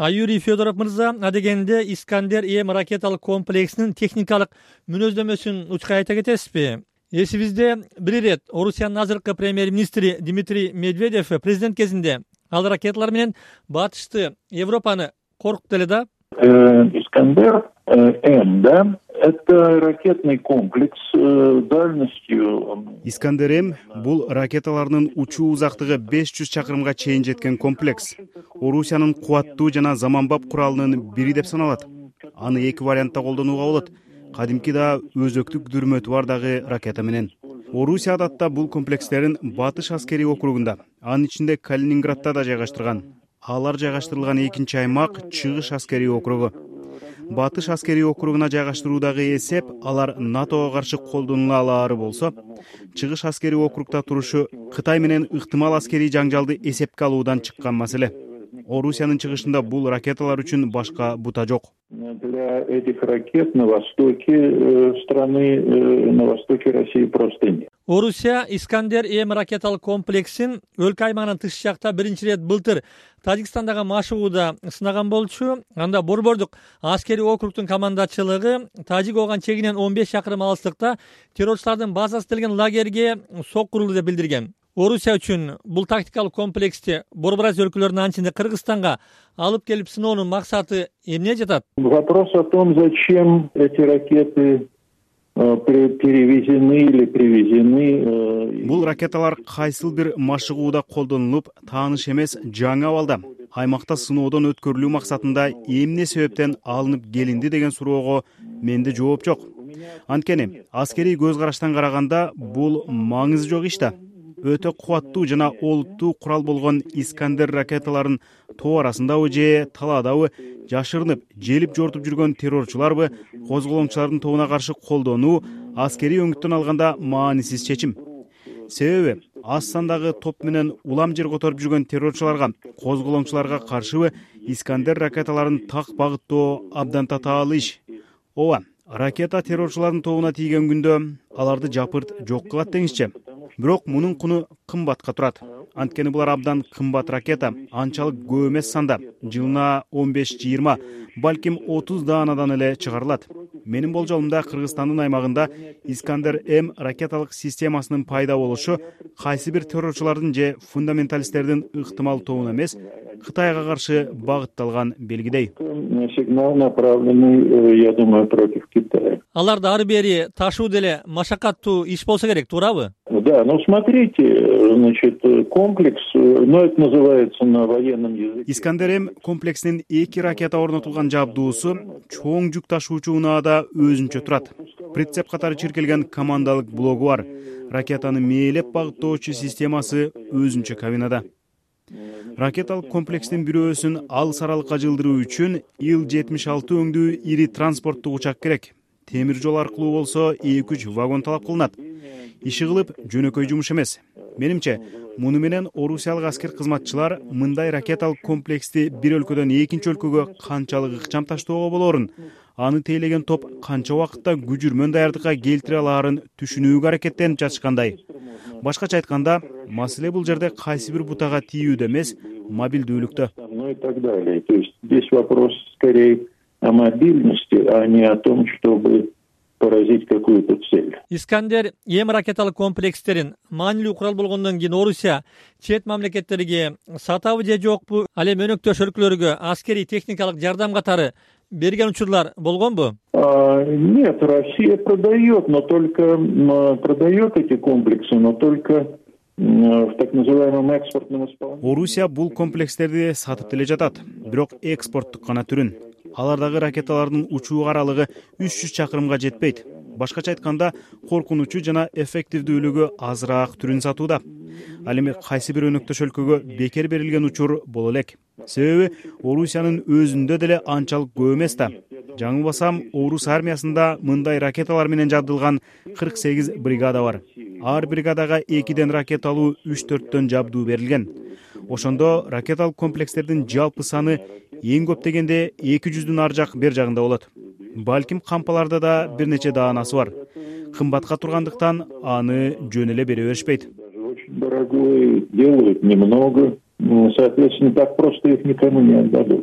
а юрий федоров мырза адегенде искандер эм ракеталык комплексинин техникалык мүнөздөмөсүн учка айта кетесизби? Эсибизде бир ирет орусиянын азыркы премьер министри дмитрий медведев президент кезинде ал ракеталар менен батышты европаны коркутту эле да? Э, искандер э, м да это ракетный комплекс э, дальностью искандер м бул ракеталарынын учуу узактыгы беш жүз чакырымга чейин жеткен комплекс. Орусиянын кубаттуу жана заманбап куралынын бири деп саналат. Аны эки вариантта колдонууга болот. Кадимки да өзөктүк дүрмөтү бар дагы ракета менен. Орусия адатта бул комплекстерин батыш аскерий округунда анын ичинде калининградда да жайгаштырган. Алар жайгаштырылган экинчи аймак чыгыш аскерий округу батыш аскерий округуна жайгаштыруудагы эсеп алар натого каршы колдонула алаары болсо чыгыш аскерий округда турушу кытай менен ыктымал аскерий жаңжалды эсепке алуудан чыккан маселе. Орусиянын чыгышында бул ракеталар үчүн башка бута жок. Для этих ракет на востоке э, страны э, на востоке россии просто нет орусия искандер м ракеталык комплексин өлкө аймагынан тыш жакта биринчи ирет былтыр тажикстандагы машугуда сынаган болчу. Анда борбордук аскерий округдун командачылыгы тажик ооган чегинен он беш чакырым алыстыкта террорчулардын базасы делген лагерге сок курулду деп билдирген. Орусия үчүн бул тактикалык комплексти борбор азия өлкөлөрүнүн анын ичинде кыргызстанга алып келип сыноонун максаты эмне жатат? Вопрос о том зачем эти ракеты перевезены или привезены э, бул ракеталар кайсыл бир машыгууда колдонулуп тааныш эмес жаңы абалда. Аймакта сыноодон өткөрүлүү максатында эмне себептен алынып келинди деген суроого менде жооп жок. Анткени аскерий көз караштан караганда бул маңызы жок иш да өтө кубаттуу жана олуттуу курал болгон искандер ракеталарын тоо арасындабы же талаадабы жашырынып желип жортуп жүргөн террорчуларбы козголоңчулардын тобуна каршы колдонуу аскерий өңүттөн алганда маанисиз чечим. Себеби аз сандагы топ менен улам жер которуп жүргөн террорчуларга козголоңчуларга каршыбы искандер ракеталарын так багыттоо абдан татаал иш. Ооба ракета террорчулардын тобуна тийген күндө аларды жапырт жок кылат деңизчи бирок мунун куну кымбатка турат. Анткени булар абдан кымбат ракета. Анчалык көп эмес санда. Жылына он беш жыйырма балким отуз даанадан эле чыгарылат. Менин болжолумда кыргызстандын аймагында искандер м ракеталык системасынын пайда болушу кайсы бир террорчулардын же фундаменталисттердин ыктымал тобуна эмес кытайга каршы багытталган белгидей. Сигнал направленный э, я думаю против китая. Аларды ары бери ташуу деле машакаттуу иш болсо керек туурабы? Да ну смотрите значит комплекс ну это называется на военном языке. Искандер м комплексинин эки ракета орнотулган жабдуусу чоң жүк ташуучу унаада өзүнчө турат. Прицеп катары чиркелген командалык блогу бар. Ракетаны мээлеп багыттоочу системасы өзүнчө кабинада ракеталык комплекстин бирөөсүн алыс аралыкка жылдыруу үчүн ил жетимиш алты өңдүү ири транспорттук учак керек темир жол аркылуу болсо эки үч вагон талап кылынат. Иши кылып жөнөкөй жумуш эмес. Менимче муну менен орусиялык аскер кызматчылар мындай ракеталык комплексти бир өлкөдөн экинчи өлкөгө канчалык ыкчам таштоого болоорун аны тейлеген топ канча убакытта күжүрмөн даярдыкка келтире алаарын түшүнүүгө аракеттенип жатышкандай. Башкача айтканда маселе бул жерде кайсы бир бутага тийүүдө эмес мобилдүүлүктө. И так далее. То есть здесь вопрос скорее о мобильности а не о том чтобы поразить какую то цель. Искандер м ракеталык комплекстерин маанилүү курал болгондон кийин орусия чет мамлекеттерге сатабы же жокпу ал эми өнөктөш өлкөлөргө аскерий техникалык жардам катары берген учурлар болгонбу? Нет россия продает но только продает эти комплексы но только в так называемом экспортном исполнении. Орусия бул комплекстерди сатып деле жатат бирок экспорттук гана түрүн алар дагы ракеталардын учуу аралыгы үч жүз чакырымга жетпейт. Башкача айтканда коркунучу жана эффективдүүлүгү азыраак түрүн сатууда. Ал эми кайсы бир өнөктөш өлкөгө бекер берилген учур боло элек. Себеби орусиянын өзүндө деле анчалык көп эмес да. Жаңылбасам орус армиясында мындай ракеталар менен жабдылган кырк сегиз бригада бар. Ар бригадага экиден ракеталуу үч төрттөн жабдуу берилген. Ошондо ракеталык комплекстердин жалпы саны эң көп дегенде эки жүздүн ар жак бер жагында болот. Балким кампаларда да бир нече даанасы бар. Кымбатка тургандыктан аны жөн эле бере беришпейт. Очень дорогой делают немного. Соответственно так просто их никому не отдадут